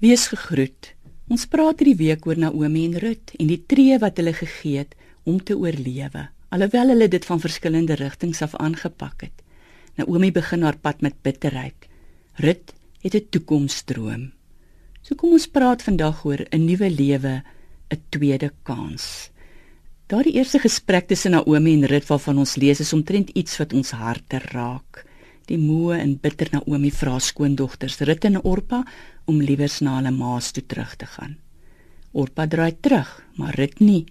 Wees gegroet. Ons praat hierdie week oor Naomi en Rut en die tree wat hulle gegee het om te oorlewe, alhoewel hulle dit van verskillende rigtings af aangepak het. Naomi begin haar pad met bitterheid. Rut het 'n toekomsdroom. So kom ons praat vandag oor 'n nuwe lewe, 'n tweede kans. Daardie eerste gesprek tussen Naomi en Rut waarvan ons lees is omtrent iets wat ons harte raak. Die moe en bitter Naomi vra skoondogters Rut en Orpa om liewers na hulle ma's toe terug te gaan. Orpa draai terug, maar Rut nie.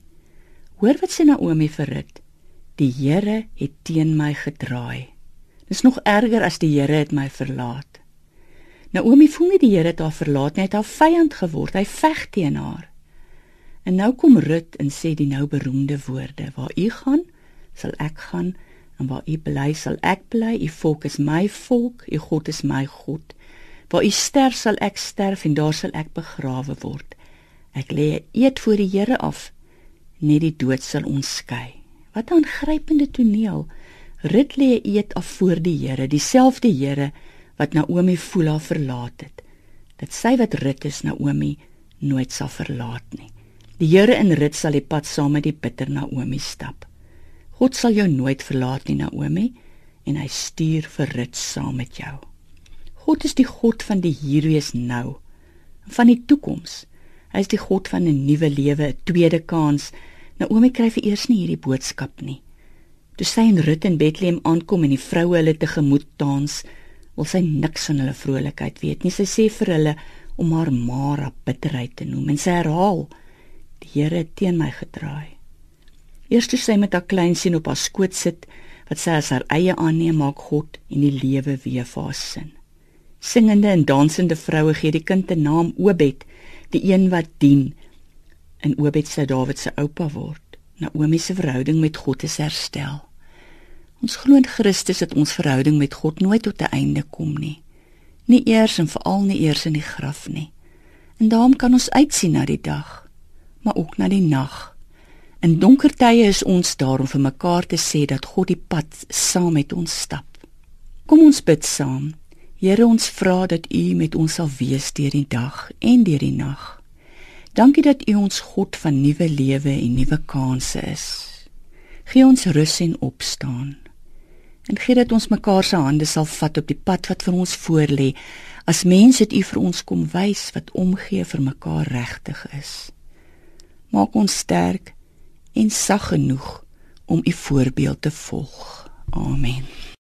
Hoor wat sê Naomi vir Rut? Die Here het teen my gedraai. Dis nog erger as die Here het my verlaat. Naomi voel nie die Here het haar verlaat nie, hy het haar vyand geword. Hy veg teen haar. En nou kom Rut en sê die nou beroemde woorde: Waar u gaan, sal ek gaan en waar u bly sal ek bly u volk is my volk u god is my god. Waar u sterf sal ek sterf en daar sal ek begrawe word. Ek lê eet voor die Here af net die dood sal ons skei. Wat 'n aangrypende toneel. Rit lê eet af voor die Here dieselfde Here wat Naomi voel haar verlaat het. Dit sê wat rit is Naomi nooit sal verlaat nie. Die Here in rit sal die pad saam met die bitter Naomi stap God sal jou nooit verlaat nie, Naomi, en hy stuur vir rit saam met jou. God is die God van die hierwees nou, van die toekoms. Hy is die God van 'n nuwe lewe, 'n tweede kans. Naomi kry vir eers nie hierdie boodskap nie. Toe sy in Rut in Bethlehem aankom en die vroue hulle tegemoet dans, wil sy niks van hulle vrolikheid weet nie. Sy sê vir hulle om haar Mara bitterheid te noem en sy herhaal: "Die Here het teen my gedraai." Eers toe sy met haar kleinseun op haar skoot sit, wat sy as haar eie aanneem, maak God en die lewe weer vir haar sin. Singende en dansende vroue gee die kind 'n naam Obed, die een wat dien. En Obed sou Dawid se oupa word. Naomi se verhouding met God is herstel. Ons glo in Christus dat ons verhouding met God nooit tot 'n einde kom nie. Nie eers en veral nie eers in die graf nie. En daarom kan ons uitsien na die dag, maar ook na die nag In donker tye is ons daar om vir mekaar te sê dat God die pad saam met ons stap. Kom ons bid saam. Here, ons vra dat U met ons sal wees deur die dag en deur die nag. Dankie dat U ons God van nuwe lewe en nuwe kansse is. Gee ons rus en opstaan. En gee dat ons mekaar se hande sal vat op die pad wat vir ons voorlê. As mense het U vir ons kom wys wat omgee vir mekaar regtig is. Maak ons sterk en sag genoeg om u voorbeeld te volg. Amen.